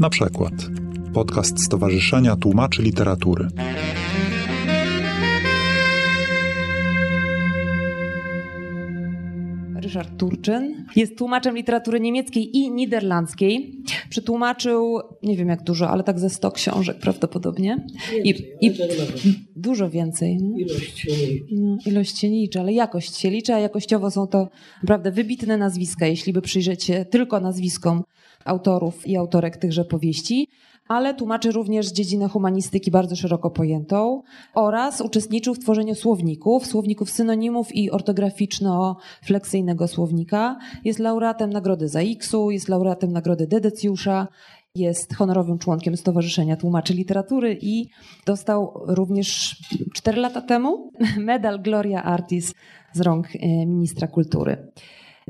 Na przykład podcast Stowarzyszenia Tłumaczy Literatury. Ryszard Turczyn. Jest tłumaczem literatury niemieckiej i niderlandzkiej. Przetłumaczył, nie wiem jak dużo, ale tak ze 100 książek prawdopodobnie. I, i dużo więcej. No? Ilość się no, Ilość się liczy, ale jakość się liczy, a jakościowo są to naprawdę wybitne nazwiska, jeśli by przyjrzeć się tylko nazwiskom autorów i autorek tychże powieści ale tłumaczy również dziedzinę humanistyki bardzo szeroko pojętą oraz uczestniczył w tworzeniu słowników, słowników synonimów i ortograficzno-fleksyjnego słownika. Jest laureatem Nagrody ZAX-u, jest laureatem Nagrody Dedecjusza, jest honorowym członkiem Stowarzyszenia Tłumaczy Literatury i dostał również 4 lata temu medal Gloria Artis z rąk e, ministra kultury.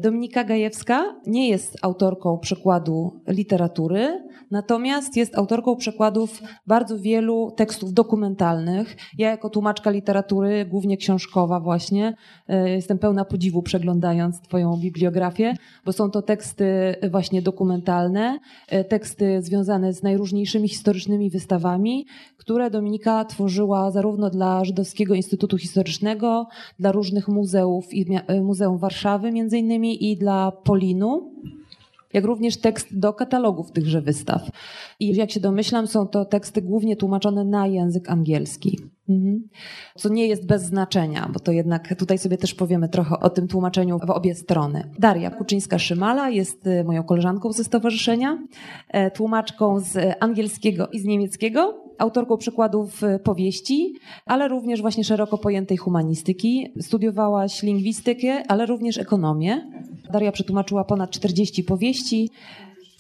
Dominika Gajewska nie jest autorką przekładu literatury, natomiast jest autorką przekładów bardzo wielu tekstów dokumentalnych. Ja jako tłumaczka literatury, głównie książkowa właśnie, e, jestem pełna podziwu przeglądając Twoją bibliografię, bo są to teksty właśnie dokumentalne, e, teksty związane z najróżniejszymi historycznymi wystawami, które Dominika tworzyła zarówno dla Żydowskiego Instytutu Historycznego, dla różnych muzeów i e, Muzeum Warszawy między innymi, i dla Polinu, jak również tekst do katalogów tychże wystaw. I jak się domyślam, są to teksty głównie tłumaczone na język angielski. Mhm. Co nie jest bez znaczenia, bo to jednak tutaj sobie też powiemy trochę o tym tłumaczeniu w obie strony. Daria Kuczyńska-Szymala jest y, moją koleżanką ze stowarzyszenia, e, tłumaczką z angielskiego i z niemieckiego, autorką przykładów y, powieści, ale również właśnie szeroko pojętej humanistyki. Studiowałaś lingwistykę, ale również ekonomię. Daria przetłumaczyła ponad 40 powieści,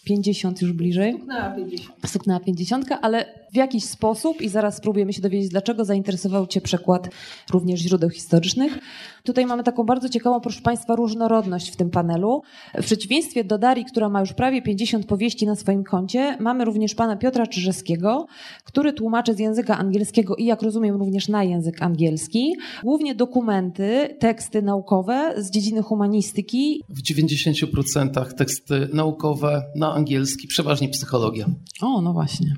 50 już bliżej. Stuknęła 50. Stuknęła 50, ale w jakiś sposób, i zaraz spróbujemy się dowiedzieć, dlaczego zainteresował Cię przekład również źródeł historycznych. Tutaj mamy taką bardzo ciekawą, proszę Państwa, różnorodność w tym panelu. W przeciwieństwie do Darii, która ma już prawie 50 powieści na swoim koncie, mamy również pana Piotra Czyżewskiego, który tłumaczy z języka angielskiego i, jak rozumiem, również na język angielski, głównie dokumenty, teksty naukowe z dziedziny humanistyki. W 90% teksty naukowe na angielski, przeważnie psychologia. O, no właśnie.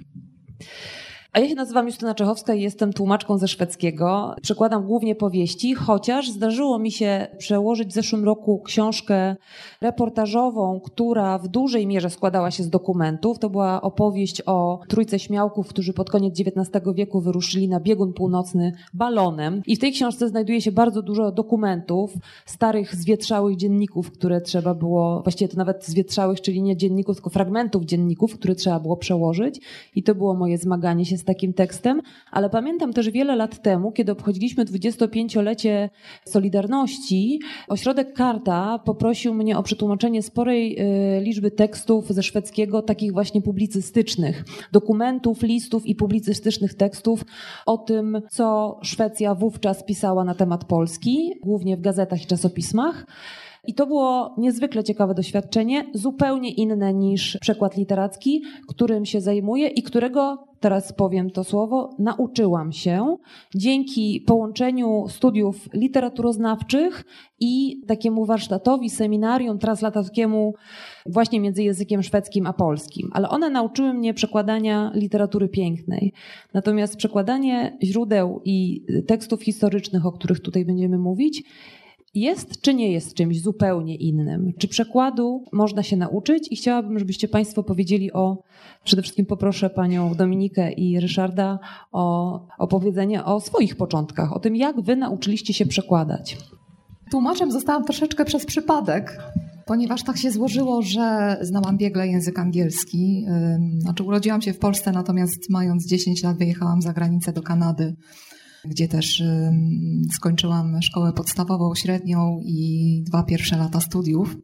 A ja się nazywam Justyna Czechowska i jestem tłumaczką ze szwedzkiego. Przekładam głównie powieści, chociaż zdarzyło mi się przełożyć w zeszłym roku książkę reportażową, która w dużej mierze składała się z dokumentów. To była opowieść o trójce śmiałków, którzy pod koniec XIX wieku wyruszyli na biegun północny balonem. I w tej książce znajduje się bardzo dużo dokumentów, starych, zwietrzałych dzienników, które trzeba było, właściwie to nawet zwietrzałych, czyli nie dzienników, tylko fragmentów dzienników, które trzeba było przełożyć. I to było moje zmaganie się z takim tekstem, ale pamiętam też wiele lat temu, kiedy obchodziliśmy 25-lecie Solidarności, ośrodek Karta poprosił mnie o przetłumaczenie sporej y, liczby tekstów ze szwedzkiego, takich właśnie publicystycznych, dokumentów, listów i publicystycznych tekstów o tym, co Szwecja wówczas pisała na temat Polski, głównie w gazetach i czasopismach. I to było niezwykle ciekawe doświadczenie, zupełnie inne niż przekład literacki, którym się zajmuję i którego teraz powiem to słowo, nauczyłam się dzięki połączeniu studiów literaturoznawczych i takiemu warsztatowi, seminarium translatorskiemu właśnie między językiem szwedzkim a polskim. Ale one nauczyły mnie przekładania literatury pięknej. Natomiast przekładanie źródeł i tekstów historycznych, o których tutaj będziemy mówić, jest czy nie jest czymś zupełnie innym? Czy przekładu można się nauczyć? I chciałabym, żebyście Państwo powiedzieli o, przede wszystkim poproszę Panią Dominikę i Ryszarda o opowiedzenie o swoich początkach, o tym, jak Wy nauczyliście się przekładać. Tłumaczem zostałam troszeczkę przez przypadek, ponieważ tak się złożyło, że znałam biegle język angielski. Znaczy urodziłam się w Polsce, natomiast mając 10 lat wyjechałam za granicę do Kanady gdzie też skończyłam szkołę podstawową, średnią i dwa pierwsze lata studiów.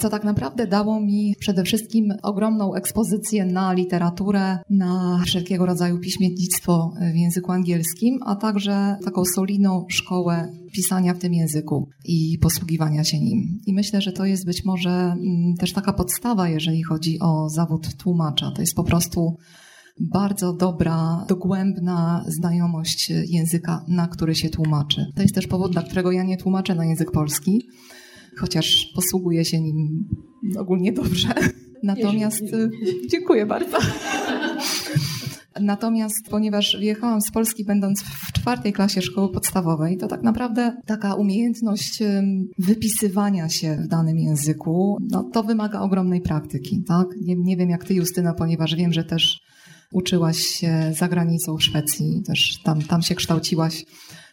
Co tak naprawdę dało mi przede wszystkim ogromną ekspozycję na literaturę, na wszelkiego rodzaju piśmiennictwo w języku angielskim, a także taką solidną szkołę pisania w tym języku i posługiwania się nim. I myślę, że to jest być może mm, też taka podstawa, jeżeli chodzi o zawód tłumacza. To jest po prostu bardzo dobra, dogłębna znajomość języka, na który się tłumaczy. To jest też powód, dla którego ja nie tłumaczę na język polski, chociaż posługuję się nim ogólnie dobrze. Natomiast dziękuję bardzo. Natomiast ponieważ wyjechałam z Polski będąc w czwartej klasie szkoły podstawowej, to tak naprawdę taka umiejętność wypisywania się w danym języku, no to wymaga ogromnej praktyki, tak? Nie, nie wiem jak ty Justyna, ponieważ wiem, że też uczyłaś się za granicą w Szwecji, też tam, tam się kształciłaś.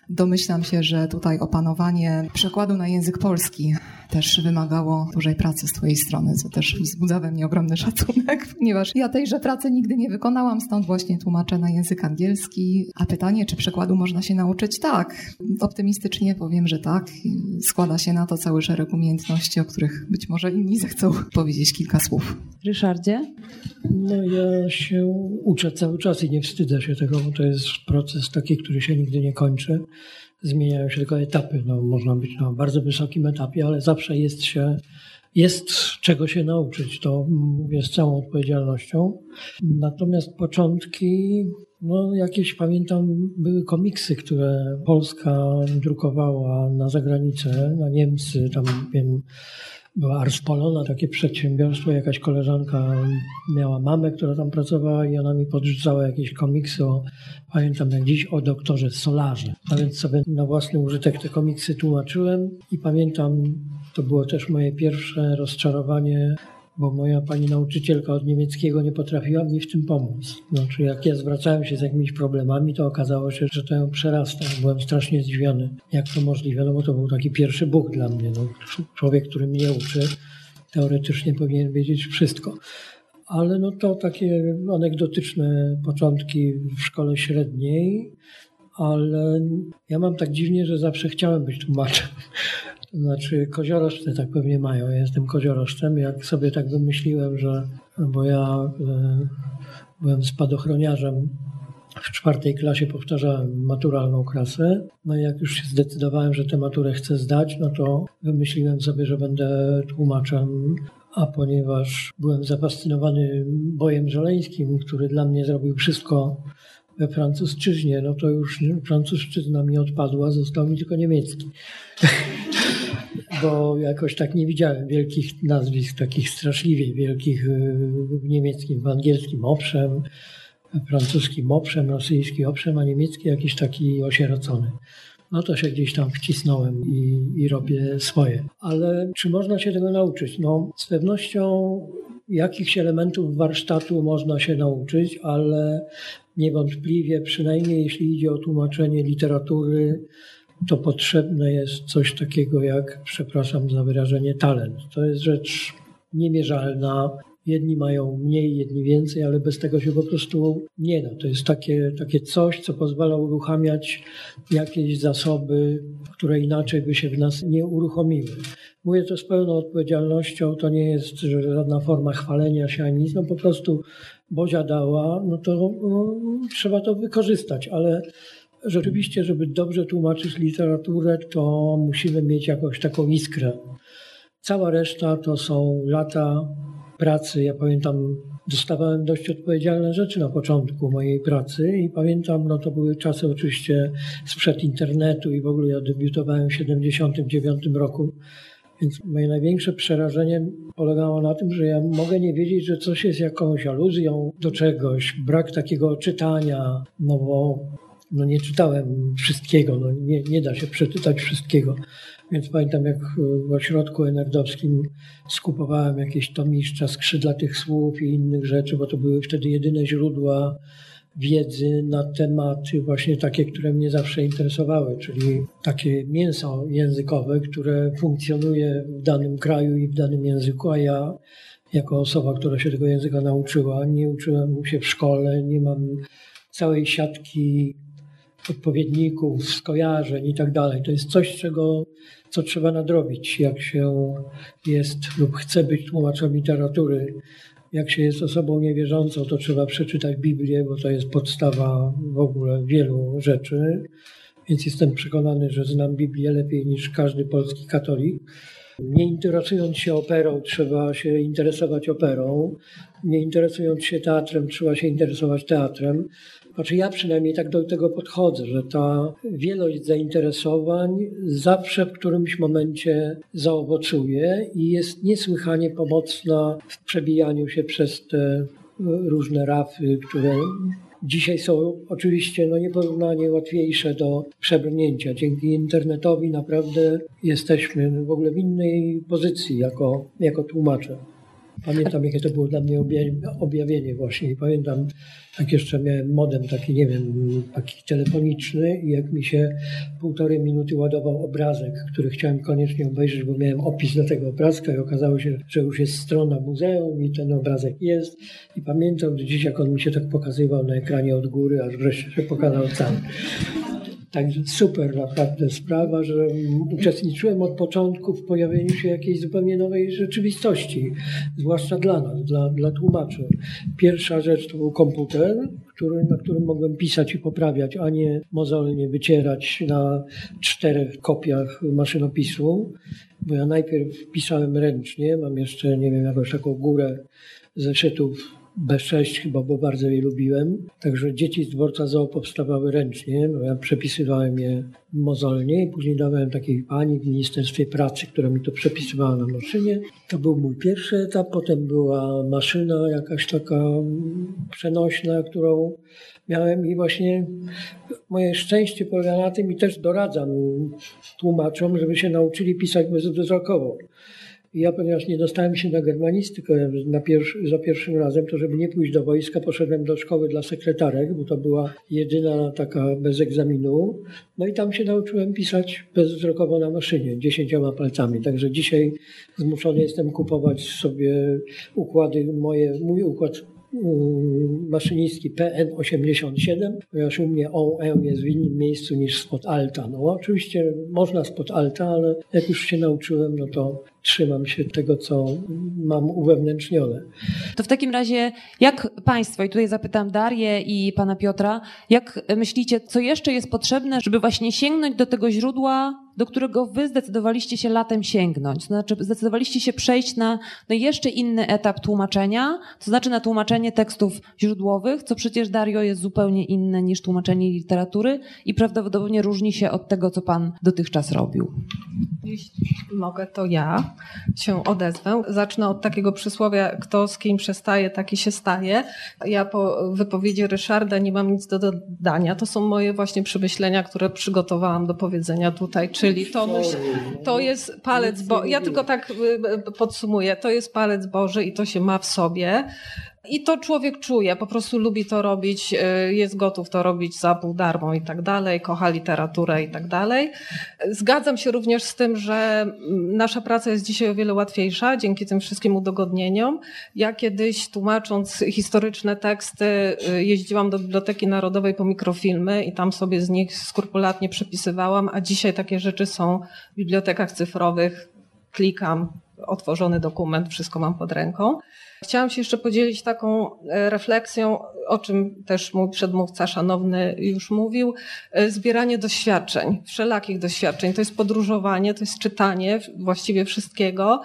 Domyślam się, że tutaj opanowanie przekładu na język polski też wymagało dużej pracy z Twojej strony, co też wzbudza we mnie ogromny szacunek, ponieważ ja tejże pracy nigdy nie wykonałam, stąd właśnie tłumaczę na język angielski. A pytanie, czy przekładu można się nauczyć? Tak. Optymistycznie powiem, że tak. Składa się na to cały szereg umiejętności, o których być może inni zechcą powiedzieć kilka słów. Ryszardzie? No ja się uczę cały czas i nie wstydzę się tego, bo to jest proces taki, który się nigdy nie kończy. Zmieniają się tylko etapy. No, można być na bardzo wysokim etapie, ale zawsze jest się, jest czego się nauczyć. To mówię z całą odpowiedzialnością. Natomiast początki, no jakieś pamiętam, były komiksy, które Polska drukowała na zagranicę, na Niemcy, tam wiem, była Ars Polona, takie przedsiębiorstwo, jakaś koleżanka miała mamę, która tam pracowała i ona mi podrzucała jakieś komiksy o, pamiętam jak dziś, o doktorze Solarze. A więc sobie na własny użytek te komiksy tłumaczyłem i pamiętam, to było też moje pierwsze rozczarowanie bo moja pani nauczycielka od niemieckiego nie potrafiła mi w tym pomóc. Znaczy, jak ja zwracałem się z jakimiś problemami, to okazało się, że to ją przerasta. Byłem strasznie zdziwiony, jak to możliwe, no bo to był taki pierwszy Bóg dla mnie. No, człowiek, który mnie uczy, teoretycznie powinien wiedzieć wszystko. Ale no to takie anegdotyczne początki w szkole średniej, ale ja mam tak dziwnie, że zawsze chciałem być tłumaczem. Znaczy koziorożce tak pewnie mają. Ja jestem koziorożcem. Jak sobie tak wymyśliłem, że bo ja e, byłem spadochroniarzem w czwartej klasie powtarzałem maturalną klasę. No i jak już się zdecydowałem, że tę maturę chcę zdać, no to wymyśliłem sobie, że będę tłumaczem. A ponieważ byłem zafascynowany bojem żeleńskim, który dla mnie zrobił wszystko we francuszczyźnie, no to już francuszczyzna mi odpadła, został mi tylko niemiecki. bo jakoś tak nie widziałem wielkich nazwisk, takich straszliwie wielkich y, w niemieckim, w angielskim owszem, francuskim owszem, rosyjski owszem, a niemiecki jakiś taki osierocony. No to się gdzieś tam wcisnąłem i, i robię swoje. Ale czy można się tego nauczyć? No, z pewnością jakichś elementów warsztatu można się nauczyć, ale niewątpliwie, przynajmniej jeśli idzie o tłumaczenie literatury, to potrzebne jest coś takiego jak, przepraszam za wyrażenie, talent. To jest rzecz niemierzalna. Jedni mają mniej, jedni więcej, ale bez tego się po prostu nie da. To jest takie, takie coś, co pozwala uruchamiać jakieś zasoby, które inaczej by się w nas nie uruchomiły. Mówię to z pełną odpowiedzialnością, to nie jest żadna forma chwalenia się ani nic, no po prostu Bozia dała, no to no, trzeba to wykorzystać, ale rzeczywiście, żeby dobrze tłumaczyć literaturę, to musimy mieć jakąś taką iskrę. Cała reszta to są lata pracy. Ja pamiętam, dostawałem dość odpowiedzialne rzeczy na początku mojej pracy i pamiętam, no to były czasy oczywiście sprzed internetu i w ogóle ja debiutowałem w 1979 roku. Więc moje największe przerażenie polegało na tym, że ja mogę nie wiedzieć, że coś jest jakąś aluzją do czegoś, brak takiego czytania, no bo no nie czytałem wszystkiego, no nie, nie da się przeczytać wszystkiego. Więc pamiętam, jak w ośrodku enerdowskim skupowałem jakieś tomiszcza skrzydlatych słów i innych rzeczy, bo to były wtedy jedyne źródła wiedzy na tematy właśnie takie, które mnie zawsze interesowały, czyli takie mięso językowe, które funkcjonuje w danym kraju i w danym języku, a ja jako osoba, która się tego języka nauczyła, nie uczyłem się w szkole, nie mam całej siatki odpowiedników, skojarzeń i tak dalej. To jest coś, czego, co trzeba nadrobić, jak się jest lub chce być tłumaczem literatury. Jak się jest osobą niewierzącą, to trzeba przeczytać Biblię, bo to jest podstawa w ogóle wielu rzeczy. Więc jestem przekonany, że znam Biblię lepiej niż każdy polski katolik. Nie interesując się operą, trzeba się interesować operą. Nie interesując się teatrem, trzeba się interesować teatrem. Znaczy ja przynajmniej tak do tego podchodzę, że ta wielość zainteresowań zawsze w którymś momencie zaowocuje i jest niesłychanie pomocna w przebijaniu się przez te różne rafy, które dzisiaj są oczywiście no, nieporównanie łatwiejsze do przebrnięcia. Dzięki internetowi naprawdę jesteśmy w ogóle w innej pozycji jako, jako tłumacze. Pamiętam, jakie to było dla mnie objawienie właśnie. I pamiętam, jak jeszcze miałem modem taki, nie wiem, taki telefoniczny i jak mi się półtorej minuty ładował obrazek, który chciałem koniecznie obejrzeć, bo miałem opis do tego obrazka i okazało się, że już jest strona muzeum i ten obrazek jest. I pamiętam do dziś, jak on mi się tak pokazywał na ekranie od góry, aż wreszcie się pokazał cały. Także super naprawdę sprawa, że uczestniczyłem od początku w pojawieniu się jakiejś zupełnie nowej rzeczywistości, zwłaszcza dla nas, dla, dla tłumaczy. Pierwsza rzecz to był komputer, który, na którym mogłem pisać i poprawiać, a nie mozolnie wycierać na czterech kopiach maszynopisu, bo ja najpierw pisałem ręcznie, mam jeszcze, nie wiem, jakąś taką górę zeszytów B6 chyba, bo bardzo je lubiłem. Także dzieci z dworca zoo powstawały ręcznie. No ja przepisywałem je mozolnie i później dawałem takiej pani w Ministerstwie Pracy, która mi to przepisywała na maszynie. To był mój pierwszy etap. Potem była maszyna jakaś taka przenośna, którą miałem i właśnie moje szczęście polega na tym i też doradzam tłumaczom, żeby się nauczyli pisać bezwzrokowo. Ja, ponieważ nie dostałem się na germanistykę na pierwszy, za pierwszym razem, to żeby nie pójść do wojska, poszedłem do szkoły dla sekretarek, bo to była jedyna taka bez egzaminu. No i tam się nauczyłem pisać bezwzrokowo na maszynie, dziesięcioma palcami. Także dzisiaj zmuszony jestem kupować sobie układy, moje, mój układ maszyniński PN87, ponieważ u mnie OE jest w innym miejscu niż spod alta. No oczywiście można spod alta, ale jak już się nauczyłem, no to trzymam się tego, co mam uwewnętrznione. To w takim razie, jak Państwo, i tutaj zapytam Darię i Pana Piotra, jak myślicie, co jeszcze jest potrzebne, żeby właśnie sięgnąć do tego źródła, do którego Wy zdecydowaliście się latem sięgnąć? To znaczy, zdecydowaliście się przejść na, na jeszcze inny etap tłumaczenia, to znaczy na tłumaczenie tekstów źródłowych, co przecież Dario jest zupełnie inne niż tłumaczenie literatury i prawdopodobnie różni się od tego, co Pan dotychczas robił. Jeśli mogę, to ja się odezwę. Zacznę od takiego przysłowia, kto z kim przestaje, taki się staje. Ja po wypowiedzi Ryszarda nie mam nic do dodania. To są moje właśnie przemyślenia, które przygotowałam do powiedzenia tutaj, czyli to, to jest palec, bo ja tylko tak y, y, podsumuję, to jest palec Boży i to się ma w sobie. I to człowiek czuje, po prostu lubi to robić, y, jest gotów to robić za pół darmo i tak dalej, kocha literaturę i tak dalej. Zgadzam się również z tym, że mm, nasza praca jest dzisiaj o wiele łatwiejsza dzięki tym wszystkim udogodnieniom. Ja kiedyś tłumacząc historyczne teksty y, jeździłam do Biblioteki Narodowej po mikrofilmy i tam sobie z nich skrupulatnie przepisywałam, a dzisiaj takie rzeczy są w bibliotekach cyfrowych. Klikam, otworzony dokument, wszystko mam pod ręką. Chciałam się jeszcze podzielić taką e, refleksją, o czym też mój przedmówca szanowny już mówił. E, zbieranie doświadczeń, wszelakich doświadczeń. To jest podróżowanie, to jest czytanie właściwie wszystkiego.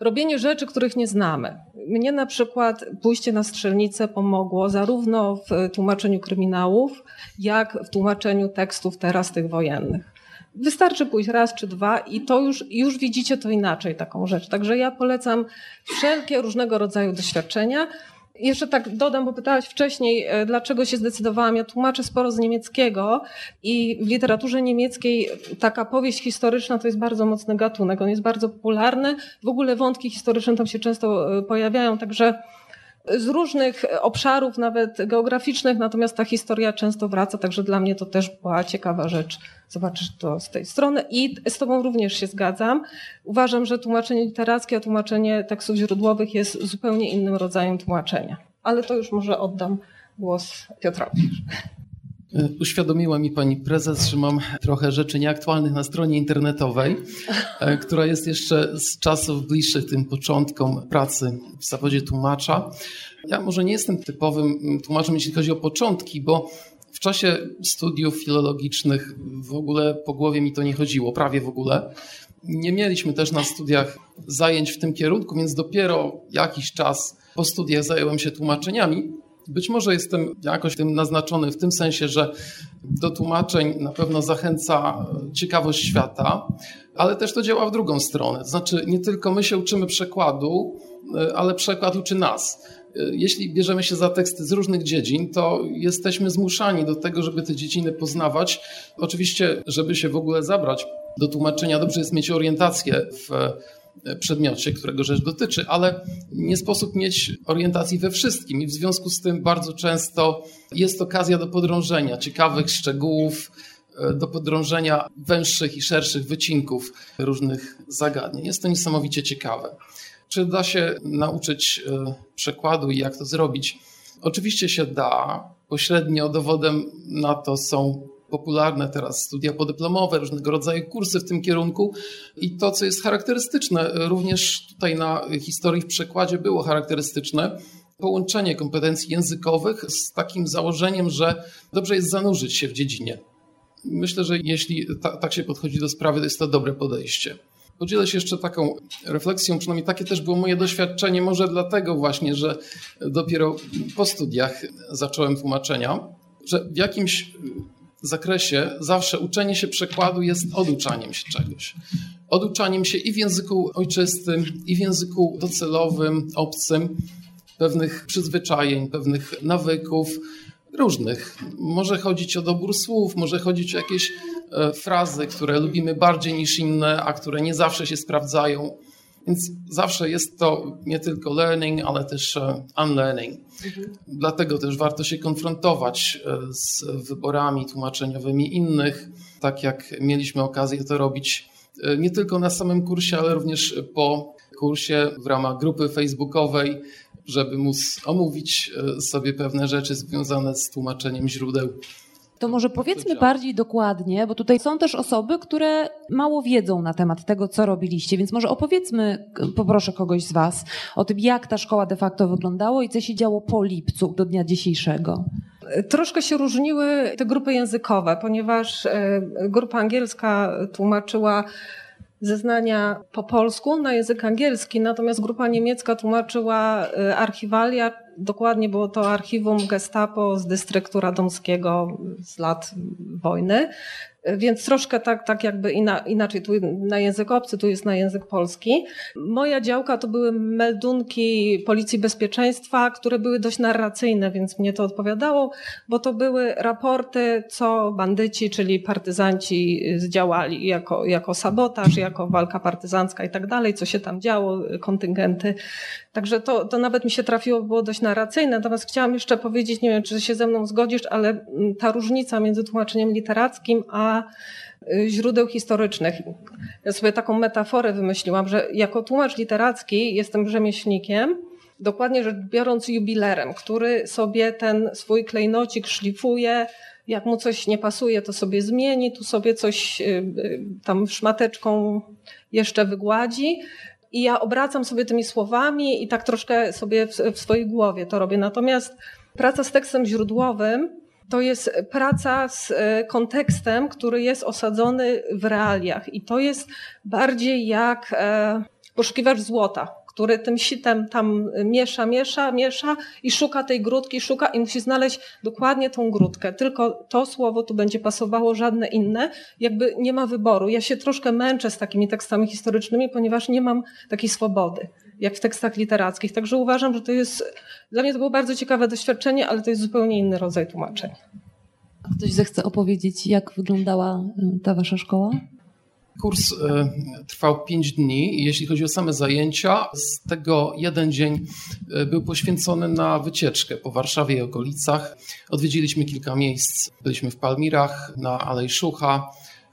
Robienie rzeczy, których nie znamy. Mnie na przykład pójście na strzelnicę pomogło zarówno w tłumaczeniu kryminałów, jak w tłumaczeniu tekstów teraz tych wojennych. Wystarczy pójść raz czy dwa i to już, już widzicie to inaczej, taką rzecz. Także ja polecam wszelkie różnego rodzaju doświadczenia. Jeszcze tak dodam, bo pytałaś wcześniej, e, dlaczego się zdecydowałam. Ja tłumaczę sporo z niemieckiego i w literaturze niemieckiej taka powieść historyczna to jest bardzo mocny gatunek. On jest bardzo popularny. W ogóle wątki historyczne tam się często e, pojawiają, także z różnych obszarów, nawet geograficznych, natomiast ta historia często wraca, także dla mnie to też była ciekawa rzecz zobaczysz to z tej strony. I z Tobą również się zgadzam. Uważam, że tłumaczenie literackie, a tłumaczenie tekstów źródłowych jest zupełnie innym rodzajem tłumaczenia. Ale to już może oddam głos Piotrowi. Uświadomiła mi pani prezes, że mam trochę rzeczy nieaktualnych na stronie internetowej, e, która jest jeszcze z czasów bliższych tym początkom pracy w zawodzie tłumacza. Ja może nie jestem typowym tłumaczem, jeśli chodzi o początki, bo w czasie studiów filologicznych w ogóle po głowie mi to nie chodziło, prawie w ogóle. Nie mieliśmy też na studiach zajęć w tym kierunku, więc dopiero jakiś czas po studiach zająłem się tłumaczeniami. Być może jestem jakoś tym naznaczony w tym sensie, że do tłumaczeń na pewno zachęca ciekawość świata, ale też to działa w drugą stronę. To znaczy, nie tylko my się uczymy przekładu, ale przekład uczy nas. Jeśli bierzemy się za teksty z różnych dziedzin, to jesteśmy zmuszani do tego, żeby te dziedziny poznawać. Oczywiście, żeby się w ogóle zabrać do tłumaczenia, dobrze jest mieć orientację w przedmiocie, którego rzecz dotyczy, ale nie sposób mieć orientacji we wszystkim i w związku z tym bardzo często jest okazja do podrążenia ciekawych szczegółów, do podrążenia węższych i szerszych wycinków różnych zagadnień. Jest to niesamowicie ciekawe. Czy da się nauczyć e, przekładu i jak to zrobić? Oczywiście się da. Pośrednio dowodem na to są popularne teraz studia podyplomowe, różnego rodzaju kursy w tym kierunku. I to, co jest charakterystyczne, również tutaj na historii w przekładzie było charakterystyczne, połączenie kompetencji językowych z takim założeniem, że dobrze jest zanurzyć się w dziedzinie. Myślę, że jeśli ta, tak się podchodzi do sprawy, to jest to dobre podejście. Podzielę się jeszcze taką refleksją, przynajmniej takie też było moje doświadczenie, może dlatego właśnie, że dopiero po studiach zacząłem tłumaczenia, że w jakimś zakresie zawsze uczenie się przekładu jest oduczaniem się czegoś. Oduczaniem się i w języku ojczystym, i w języku docelowym, obcym, pewnych przyzwyczajeń, pewnych nawyków, różnych. Może chodzić o dobór słów, może chodzić o jakieś e, frazy, które lubimy bardziej niż inne, a które nie zawsze się sprawdzają. Więc zawsze jest to nie tylko learning, ale też e, unlearning. Mhm. Dlatego też warto się konfrontować e, z wyborami tłumaczeniowymi innych, tak jak mieliśmy okazję to robić nie tylko na samym kursie, ale również po kursie w ramach grupy facebookowej żeby móc omówić e, sobie pewne rzeczy związane z tłumaczeniem źródeł. To może powiedzmy bardziej dokładnie, bo tutaj są też osoby, które mało wiedzą na temat tego, co robiliście, więc może opowiedzmy, poproszę kogoś z Was, o tym, jak ta szkoła de facto wyglądało i co się działo po lipcu do dnia dzisiejszego. Troszkę się różniły te grupy językowe, ponieważ e, grupa angielska tłumaczyła zeznania po polsku na język angielski, natomiast grupa niemiecka tłumaczyła y, archiwalia. Dokładnie było to archiwum Gestapo z dystryktu radomskiego z lat wojny. Więc troszkę tak, tak jakby inaczej, tu na język obcy, tu jest na język polski. Moja działka to były meldunki Policji Bezpieczeństwa, które były dość narracyjne, więc mnie to odpowiadało, bo to były raporty, co bandyci, czyli partyzanci zdziałali jako, jako sabotaż, jako walka partyzancka i tak dalej, co się tam działo, kontyngenty. Także to, to nawet mi się trafiło, było dość narracyjne. Natomiast chciałam jeszcze powiedzieć, nie wiem, czy się ze mną zgodzisz, ale ta różnica między tłumaczeniem literackim a Y, źródeł historycznych. Ja sobie taką metaforę wymyśliłam, że jako tłumacz literacki jestem rzemieślnikiem, dokładnie rzecz biorąc jubilerem, który sobie ten swój klejnocik szlifuje, jak mu coś nie pasuje, to sobie zmieni, tu sobie coś y, y, tam szmateczką jeszcze wygładzi. I ja obracam sobie tymi słowami i tak troszkę sobie w, w swojej głowie to robię. Natomiast praca z tekstem źródłowym to jest praca z e, kontekstem, który jest osadzony w realiach. I to jest bardziej jak e, poszukiwacz złota, który tym sitem tam miesza, miesza, miesza i szuka tej grudki, szuka i musi znaleźć dokładnie tą grudkę. Tylko to słowo tu będzie pasowało, żadne inne. Jakby nie ma wyboru. Ja się troszkę męczę z takimi tekstami historycznymi, ponieważ nie mam takiej swobody jak w tekstach literackich. Także uważam, że to jest, dla mnie to było bardzo ciekawe doświadczenie, ale to jest zupełnie inny rodzaj tłumaczeń. Ktoś zechce opowiedzieć, jak wyglądała y, ta wasza szkoła? Kurs y, trwał pięć dni. Jeśli chodzi o same zajęcia, z tego jeden dzień y, był poświęcony na wycieczkę po Warszawie i okolicach. Odwiedziliśmy kilka miejsc. Byliśmy w Palmirach, na Alei Szucha,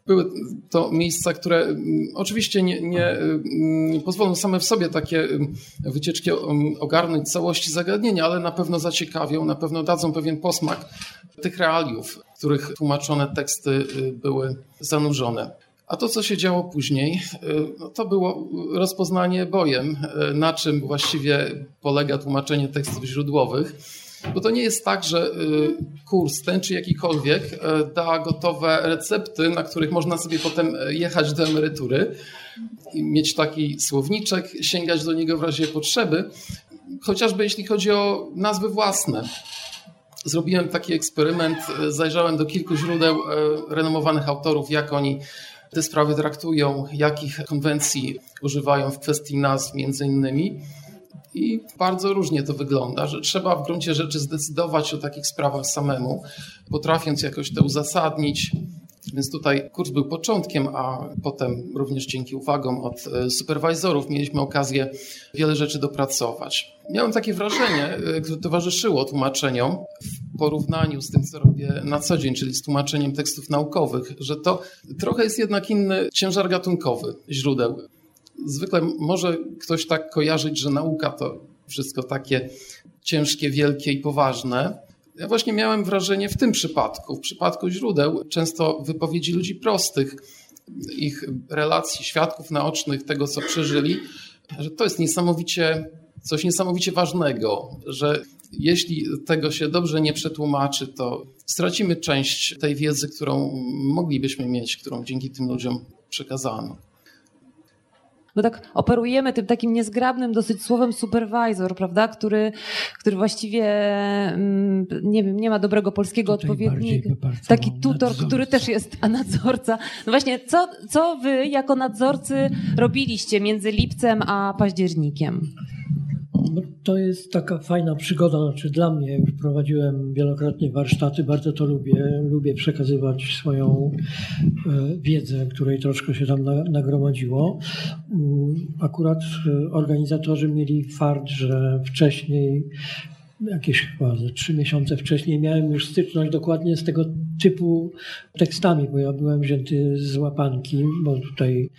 były to miejsca, które mm, oczywiście nie, nie mm, pozwolą same w sobie takie mm, wycieczki ogarnąć całości zagadnienia, ale na pewno zaciekawią, na pewno dadzą pewien posmak tych realiów, w których tłumaczone teksty y, były zanurzone. A to, co się działo później, y, no to było rozpoznanie bojem, y, na czym właściwie polega tłumaczenie tekstów źródłowych. Bo to nie jest tak, że y, kurs ten czy jakikolwiek y, da gotowe recepty, na których można sobie potem y, jechać do emerytury. mieć taki słowniczek, sięgać do niego w razie potrzeby, chociażby jeśli chodzi o nazwy własne. Zrobiłem taki eksperyment, zajrzałem do kilku źródeł renomowanych autorów, jak oni te sprawy traktują, jakich konwencji używają w kwestii nazw między innymi. I bardzo różnie to wygląda, że trzeba w gruncie rzeczy zdecydować o takich sprawach samemu, potrafiąc jakoś to uzasadnić. Więc tutaj kurs był początkiem, a potem również dzięki uwagom od e, superwajzorów mieliśmy okazję wiele rzeczy dopracować. Miałem takie wrażenie, e, które towarzyszyło tłumaczeniom w porównaniu z tym, co robię na co dzień, czyli z tłumaczeniem tekstów naukowych, że to trochę jest jednak inny ciężar gatunkowy źródeł zwykle może ktoś tak kojarzyć, że nauka to wszystko takie ciężkie, wielkie i poważne. Ja właśnie miałem wrażenie w tym przypadku, w przypadku źródeł, często wypowiedzi ludzi prostych, ich relacji, świadków naocznych, tego co przeżyli, że to jest niesamowicie, coś niesamowicie ważnego, że jeśli tego się dobrze nie przetłumaczy, to stracimy część tej wiedzy, którą moglibyśmy mieć, którą dzięki tym ludziom przekazano bo tak operujemy tym takim niezgrabnym dosyć słowem supervisor, prawda, który, który właściwie, mm, nie wiem, nie ma dobrego polskiego Tutaj odpowiednika. Taki tutor, nadzorca. który też jest, a nadzorca. No właśnie, co, co wy jako nadzorcy robiliście między lipcem a październikiem? No, to jest taka fajna przygoda, znaczy dla mnie już prowadziłem wielokrotnie warsztaty, bardzo to lubię. Lubię przekazywać swoją e, wiedzę, której troszkę się tam nagromadziło. Mm, akurat e, organizatorzy mieli fart, że wcześniej jakieś chyba trzy miesiące wcześniej miałem już styczność dokładnie z tego typu tekstami, bo ja byłem wzięty z łapanki, bo tutaj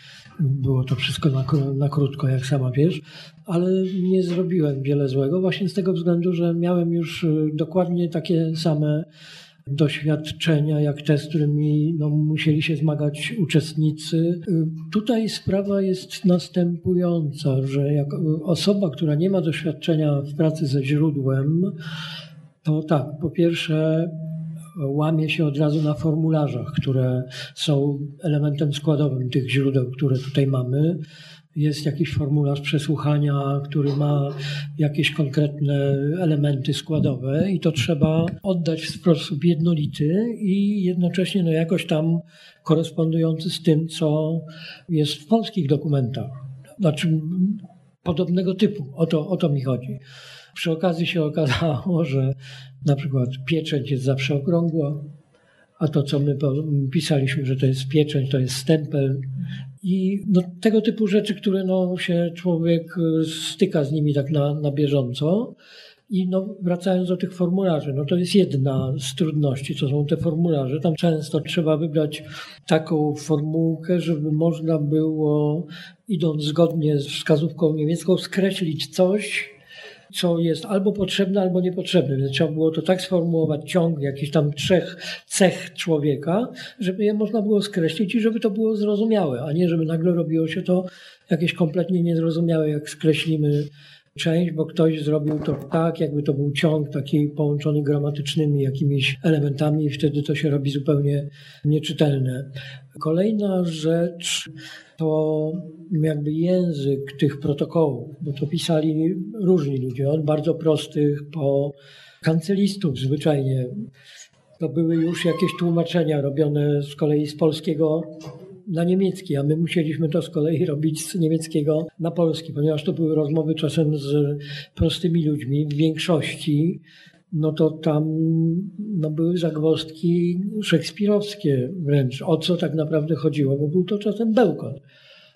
było to wszystko na, na krótko, jak sama wiesz, ale nie zrobiłem wiele złego właśnie z tego względu, że miałem już y, dokładnie takie same doświadczenia, jak te, z którymi no, musieli się zmagać uczestnicy. Y, tutaj sprawa jest następująca, że jak osoba, która nie ma doświadczenia w pracy ze źródłem, to tak, po pierwsze łamie się od razu na formularzach, które są elementem składowym tych źródeł, które tutaj mamy. Jest jakiś formularz przesłuchania, który ma jakieś konkretne elementy składowe, i to trzeba oddać w sposób jednolity i jednocześnie no, jakoś tam korespondujący z tym, co jest w polskich dokumentach. Znaczy, podobnego typu. O to, o to mi chodzi. Przy okazji się okazało, że na przykład pieczęć jest zawsze okrągła, a to, co my pisaliśmy, że to jest pieczęć, to jest stempel. I no, tego typu rzeczy, które no, się człowiek y, styka z nimi tak na, na bieżąco. I no, wracając do tych formularzy, no to jest jedna z trudności, co są te formularze. Tam często trzeba wybrać taką formułkę, żeby można było, idąc zgodnie z wskazówką niemiecką, skreślić coś, co jest albo potrzebne, albo niepotrzebne. Więc trzeba było to tak sformułować, ciąg jakichś tam trzech cech człowieka, żeby je można było skreślić i żeby to było zrozumiałe, a nie żeby nagle robiło się to jakieś kompletnie niezrozumiałe, jak skreślimy część, bo ktoś zrobił to tak, jakby to był ciąg taki połączony gramatycznymi jakimiś elementami i wtedy to się robi zupełnie nieczytelne. Kolejna rzecz to jakby język tych protokołów, bo to pisali różni ludzie, od bardzo prostych po kancelistów zwyczajnie. To były już jakieś tłumaczenia robione z kolei z polskiego na niemiecki, a my musieliśmy to z kolei robić z niemieckiego na polski, ponieważ to były rozmowy czasem z prostymi ludźmi w większości no to tam no, były zagwozdki szekspirowskie wręcz, o co tak naprawdę chodziło, bo był to czasem bełkot.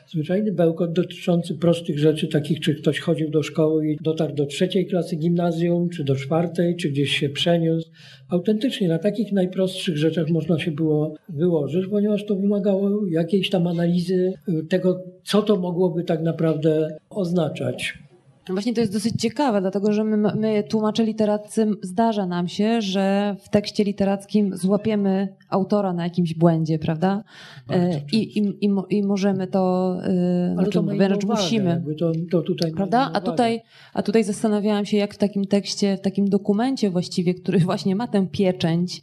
Zwyczajny bełkot dotyczący prostych rzeczy, takich czy ktoś chodził do szkoły i dotarł do trzeciej klasy gimnazjum, czy do czwartej, czy gdzieś się przeniósł. Autentycznie na takich najprostszych rzeczach można się było wyłożyć, ponieważ to wymagało jakiejś tam analizy tego, co to mogłoby tak naprawdę oznaczać. No właśnie to jest dosyć ciekawe, dlatego że my, my tłumacze literaccy zdarza nam się, że w tekście literackim złapiemy autora na jakimś błędzie, prawda? E, I, i, i, i możemy to, e, Ale znaczy, to wręcz musimy. To, to tutaj Prawda? A tutaj, a tutaj zastanawiałam się, jak w takim tekście, w takim dokumencie właściwie, który właśnie ma tę pieczęć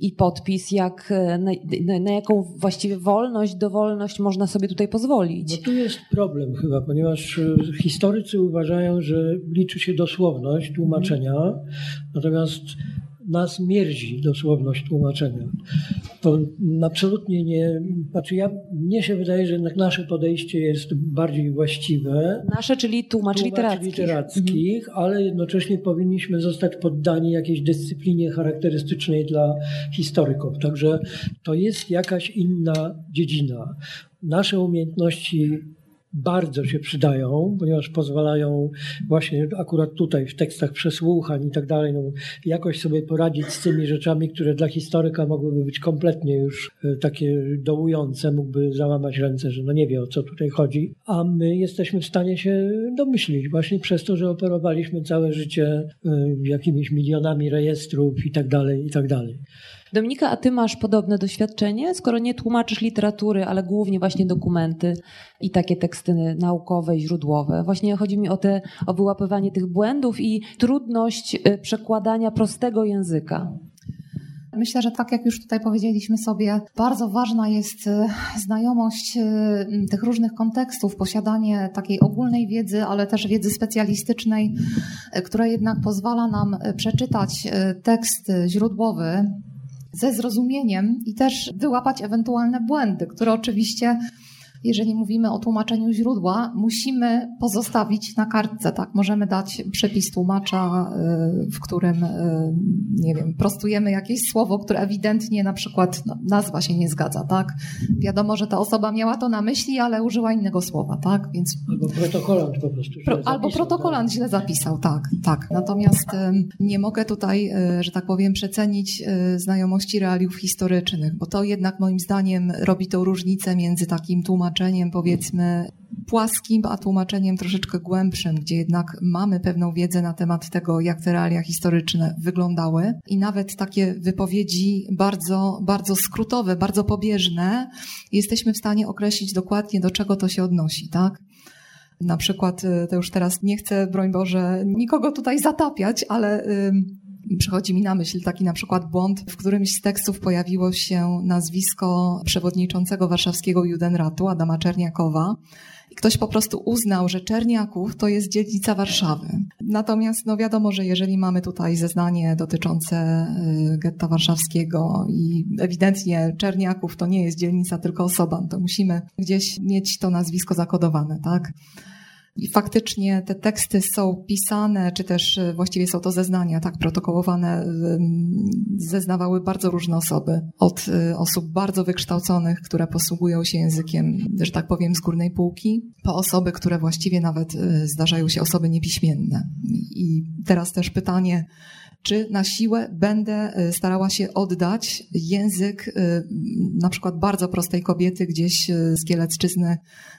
i podpis, jak e, na, na, na jaką właściwie wolność, dowolność można sobie tutaj No pozwolić. tu jest problem chyba, ponieważ historycy uważają, że liczy się dosłowność tłumaczenia, natomiast nas mierzi dosłowność tłumaczenia. To absolutnie nie. Znaczy ja, mnie się wydaje, że jednak nasze podejście jest bardziej właściwe. Nasze, czyli tłumacz literacki. literackich, ale jednocześnie powinniśmy zostać poddani jakiejś dyscyplinie charakterystycznej dla historyków. Także to jest jakaś inna dziedzina. Nasze umiejętności bardzo się przydają, ponieważ pozwalają właśnie akurat tutaj w tekstach przesłuchań i tak dalej, no, jakoś sobie poradzić z tymi rzeczami, które dla historyka mogłyby być kompletnie już e, takie dołujące, mógłby załamać ręce, że no nie wie o co tutaj chodzi, a my jesteśmy w stanie się domyślić właśnie przez to, że operowaliśmy całe życie e, jakimiś milionami rejestrów i tak dalej, i tak dalej. Dominika, a ty masz podobne doświadczenie, skoro nie tłumaczysz literatury, ale głównie właśnie dokumenty i takie teksty naukowe źródłowe. Właśnie chodzi mi o, te, o wyłapywanie tych błędów i trudność y, przekładania prostego języka. Myślę, że tak jak już tutaj powiedzieliśmy sobie, bardzo ważna jest e, znajomość e, tych różnych kontekstów, posiadanie takiej ogólnej wiedzy, ale też wiedzy specjalistycznej, która jednak pozwala nam przeczytać tekst źródłowy ze zrozumieniem i też wyłapać ewentualne błędy, które oczywiście jeżeli mówimy o tłumaczeniu źródła, musimy pozostawić na kartce, tak? Możemy dać przepis tłumacza, y, w którym, y, nie wiem, prostujemy jakieś słowo, które ewidentnie na przykład no, nazwa się nie zgadza, tak? Wiadomo, że ta osoba miała to na myśli, ale użyła innego słowa, tak? Więc... Albo protokolant po prostu źle Pro, zapisał, Albo protokolant tak? źle zapisał, tak, tak. Natomiast nie mogę tutaj, y, że tak powiem, przecenić znajomości realiów historycznych, bo to jednak moim zdaniem robi tą różnicę między takim tłumaczeniem tłumaczeniem powiedzmy płaskim, a tłumaczeniem troszeczkę głębszym, gdzie jednak mamy pewną wiedzę na temat tego, jak te realia historyczne wyglądały i nawet takie wypowiedzi bardzo, bardzo skrótowe, bardzo pobieżne, jesteśmy w stanie określić dokładnie, do czego to się odnosi, tak? Na przykład, y, to już teraz nie chcę, broń Boże, nikogo tutaj zatapiać, ale przychodzi mi na myśl taki na przykład błąd. W którymś z tekstów pojawiło się nazwisko przewodniczącego warszawskiego Judenratu, Adama Czerniakowa. I ktoś po prostu uznał, że Czerniaków to jest dzielnica Warszawy. Natomiast no wiadomo, że jeżeli mamy tutaj zeznanie dotyczące y, getta warszawskiego i ewidentnie Czerniaków to nie jest dzielnica, tylko osoba, to musimy gdzieś mieć to nazwisko zakodowane, tak? I faktycznie te teksty są pisane, czy też e, właściwie są to zeznania, tak, protokołowane, zeznawały bardzo różne osoby. Od e, osób bardzo wykształconych, które posługują się językiem, że tak powiem, z górnej półki, po osoby, które właściwie nawet e, zdarzają się osoby niepiśmienne. I teraz też pytanie, czy na siłę będę starała się oddać język na przykład bardzo prostej kobiety gdzieś z Kielecczyzny,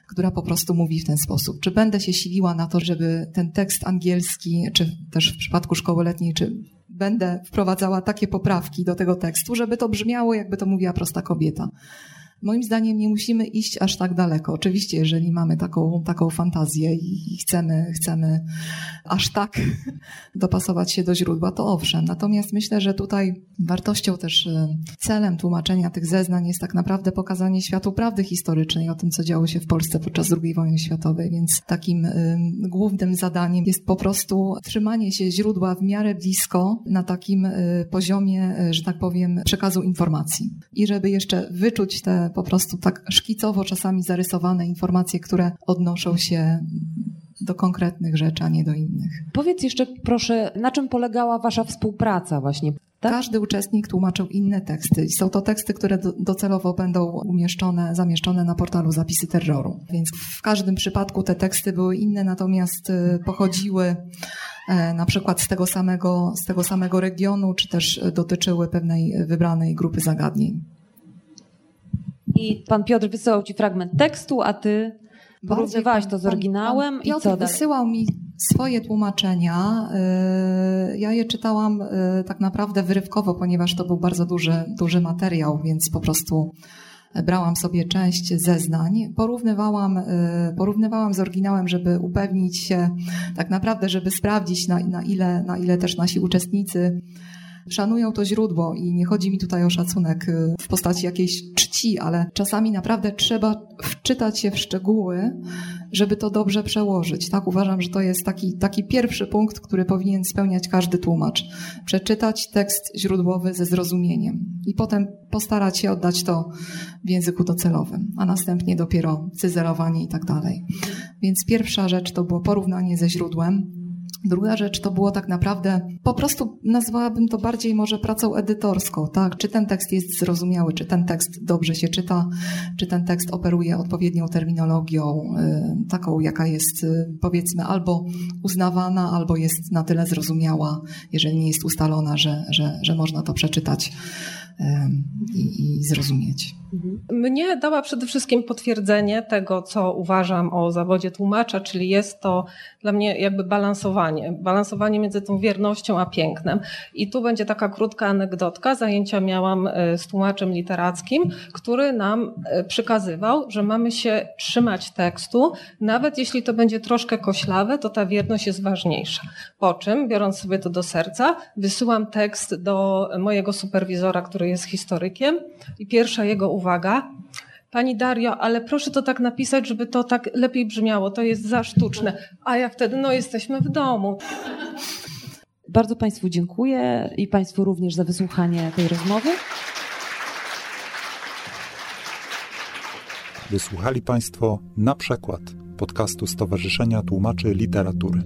która po prostu mówi w ten sposób. Czy będę się siliła na to, żeby ten tekst angielski, czy też w przypadku szkoły letniej, czy będę wprowadzała takie poprawki do tego tekstu, żeby to brzmiało, jakby to mówiła prosta kobieta. Moim zdaniem nie musimy iść aż tak daleko. Oczywiście, jeżeli mamy taką, taką fantazję i chcemy, chcemy aż tak dopasować się do źródła, to owszem. Natomiast myślę, że tutaj wartością też e, celem tłumaczenia tych zeznań jest tak naprawdę pokazanie światu prawdy historycznej o tym, co działo się w Polsce podczas II wojny światowej. Więc takim y, głównym zadaniem jest po prostu trzymanie się źródła w miarę blisko na takim y, poziomie, że tak powiem, przekazu informacji. I żeby jeszcze wyczuć te po prostu tak szkicowo czasami zarysowane informacje, które odnoszą się do konkretnych rzeczy, a nie do innych. Powiedz jeszcze proszę, na czym polegała Wasza współpraca właśnie? Tak? Każdy uczestnik tłumaczył inne teksty. Są to teksty, które docelowo będą umieszczone, zamieszczone na portalu Zapisy Terroru. Więc w każdym przypadku te teksty były inne, natomiast y, pochodziły e, na przykład z tego samego, z tego samego regionu, czy też dotyczyły pewnej wybranej grupy zagadnień. I pan Piotr wysyłał ci fragment tekstu, a ty porównywałaś to z oryginałam pan, pan i co dalej? wysyłał mi Swoje tłumaczenia, y, ja je czytałam y, tak naprawdę wyrywkowo, ponieważ to był bardzo duży, duży materiał, więc po prostu brałam sobie część zeznań, porównywałam, porównywałam z oryginałem, żeby upewnić się, tak naprawdę, żeby sprawdzić, na, na, ile, na ile też nasi uczestnicy szanują to źródło i nie chodzi mi tutaj o szacunek y, w postaci jakiejś czci, ale czasami naprawdę trzeba wczytać się w szczegóły, żeby to dobrze przełożyć. Tak uważam, że to jest taki, taki pierwszy punkt, który powinien spełniać każdy tłumacz. Przeczytać tekst źródłowy ze zrozumieniem i potem postarać się oddać to w języku docelowym, a następnie dopiero cyzelowanie i tak dalej. Więc pierwsza rzecz to było porównanie ze źródłem, Druga rzecz to było tak naprawdę, po prostu nazwałabym to bardziej może pracą edytorską, tak? Czy ten tekst jest zrozumiały, czy ten tekst dobrze się czyta, czy ten tekst operuje odpowiednią terminologią, y, taką jaka jest y, powiedzmy albo uznawana, albo jest na tyle zrozumiała, jeżeli nie jest ustalona, że, że, że można to przeczytać i, i zrozumieć. Mnie dała przede wszystkim potwierdzenie tego, co uważam o zawodzie tłumacza, czyli jest to dla mnie jakby balansowanie. Balansowanie między tą wiernością a pięknem. I tu będzie taka krótka anegdotka. Zajęcia miałam e, z tłumaczem literackim, który nam e, przykazywał, że mamy się trzymać tekstu, nawet jeśli to będzie troszkę koślawe, to ta wierność jest ważniejsza. Po czym, biorąc sobie to do serca, wysyłam tekst do mojego superwizora, który jest historykiem i pierwsza jego uwaga, Pani Dario, ale proszę to tak napisać, żeby to tak lepiej brzmiało, to jest za sztuczne. A ja wtedy, no jesteśmy w domu. Bardzo Państwu dziękuję i Państwu również za wysłuchanie tej rozmowy. Wysłuchali Państwo na przykład podcastu Stowarzyszenia Tłumaczy Literatury.